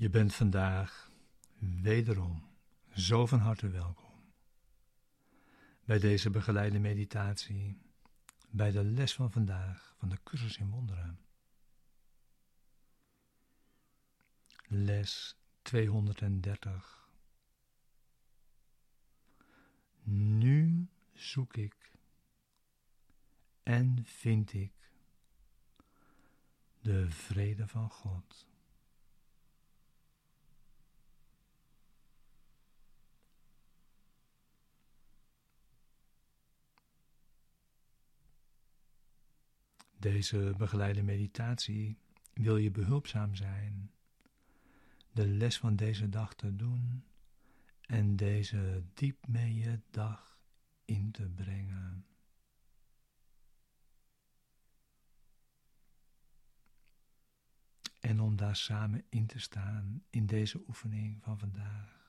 Je bent vandaag wederom zo van harte welkom bij deze begeleide meditatie, bij de les van vandaag van de cursus in wonderen. Les 230. Nu zoek ik en vind ik de vrede van God. Deze begeleide meditatie wil je behulpzaam zijn, de les van deze dag te doen en deze diep mee je dag in te brengen. En om daar samen in te staan in deze oefening van vandaag.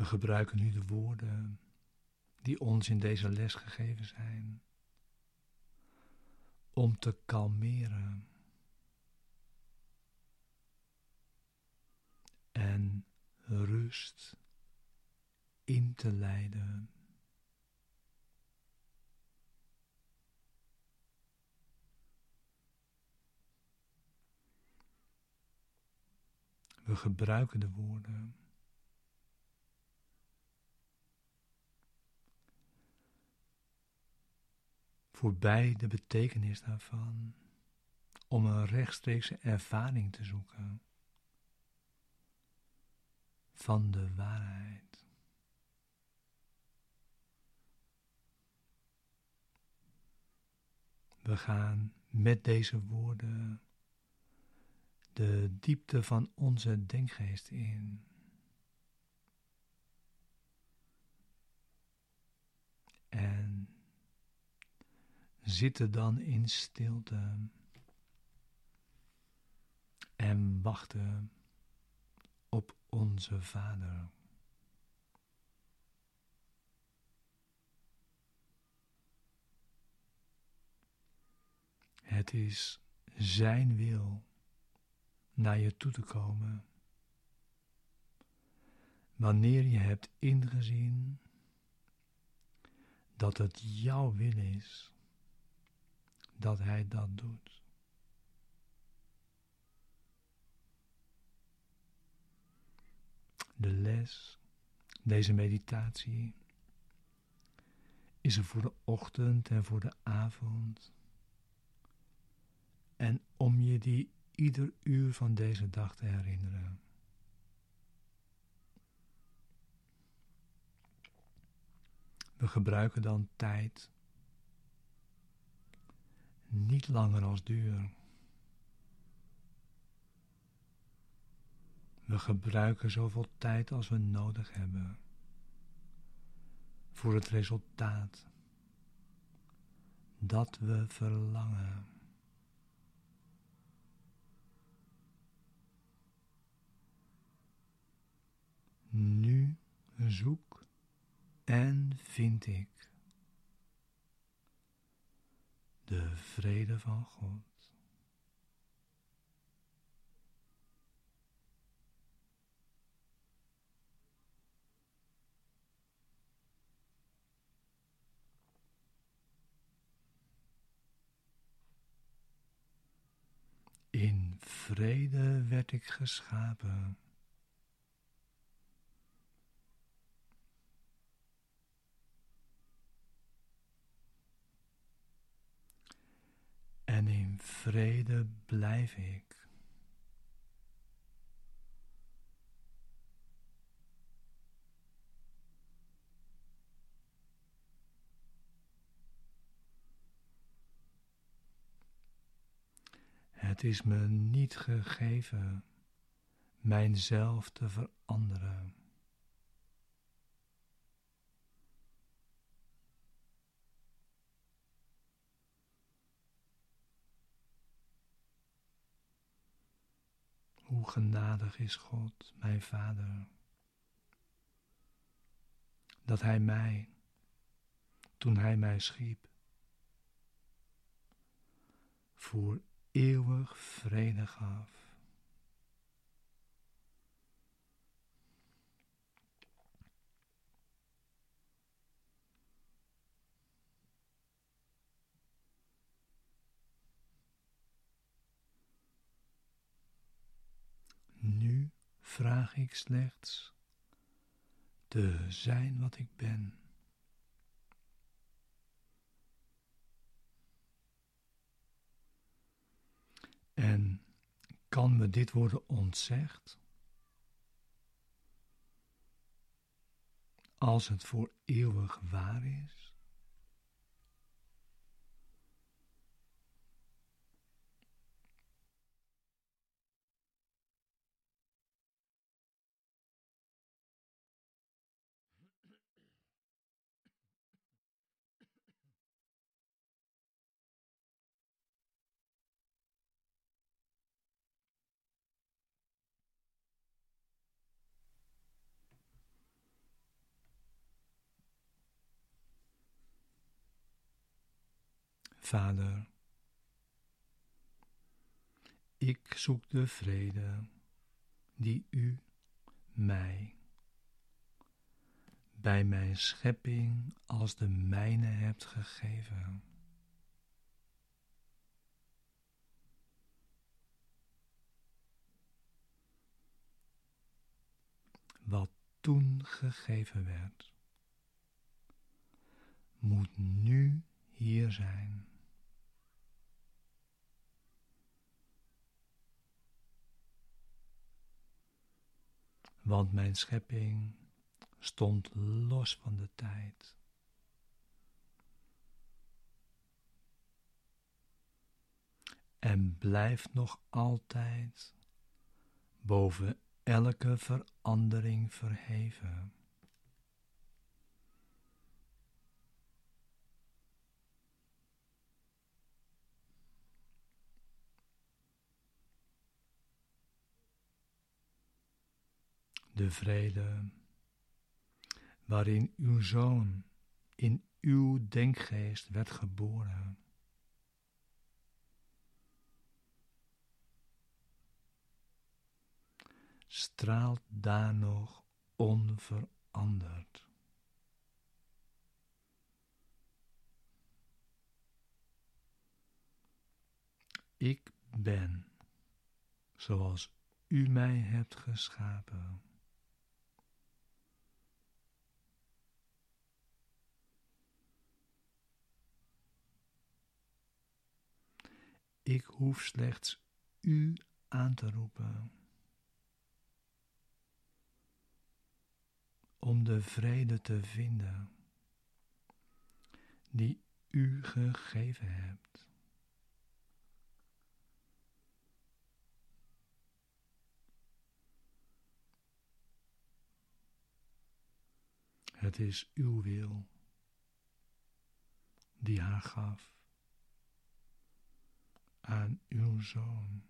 We gebruiken nu de woorden die ons in deze les gegeven zijn om te kalmeren en rust in te leiden. We gebruiken de woorden voorbij de betekenis daarvan, om een rechtstreekse ervaring te zoeken van de waarheid. We gaan met deze woorden de diepte van onze denkgeest in. En zitten dan in stilte en wachten op onze Vader. Het is Zijn wil naar je toe te komen. Wanneer je hebt ingezien dat het jouw wil is dat Hij dat doet. De les, deze meditatie, is er voor de ochtend en voor de avond. En om je die ieder uur van deze dag te herinneren. We gebruiken dan tijd niet langer als duur. We gebruiken zoveel tijd als we nodig hebben voor het resultaat dat we verlangen. Nu zoek en vind ik de vrede van God. In vrede werd ik geschapen. en in vrede blijf ik. Het is me niet gegeven mijzelf te veranderen. genadig is God, mijn Vader, dat Hij mij, toen Hij mij schiep, voor eeuwig vrede gaf. Vraag ik slechts te zijn wat ik ben. En kan me dit worden ontzegd? Als het voor eeuwig waar is? Vader, ik zoek de vrede die U mij bij mijn schepping als de mijne hebt gegeven. Wat toen gegeven werd, moet nu hier zijn. Want mijn schepping stond los van de tijd. En blijft nog altijd boven elke verandering verheven. De vrede waarin uw zoon in uw denkgeest werd geboren. Straalt daar nog onveranderd. Ik ben zoals u mij hebt geschapen. Ik hoef slechts u aan te roepen. Om de vrede te vinden die u gegeven hebt. Het is uw wil die haar gaf aan uw zoon.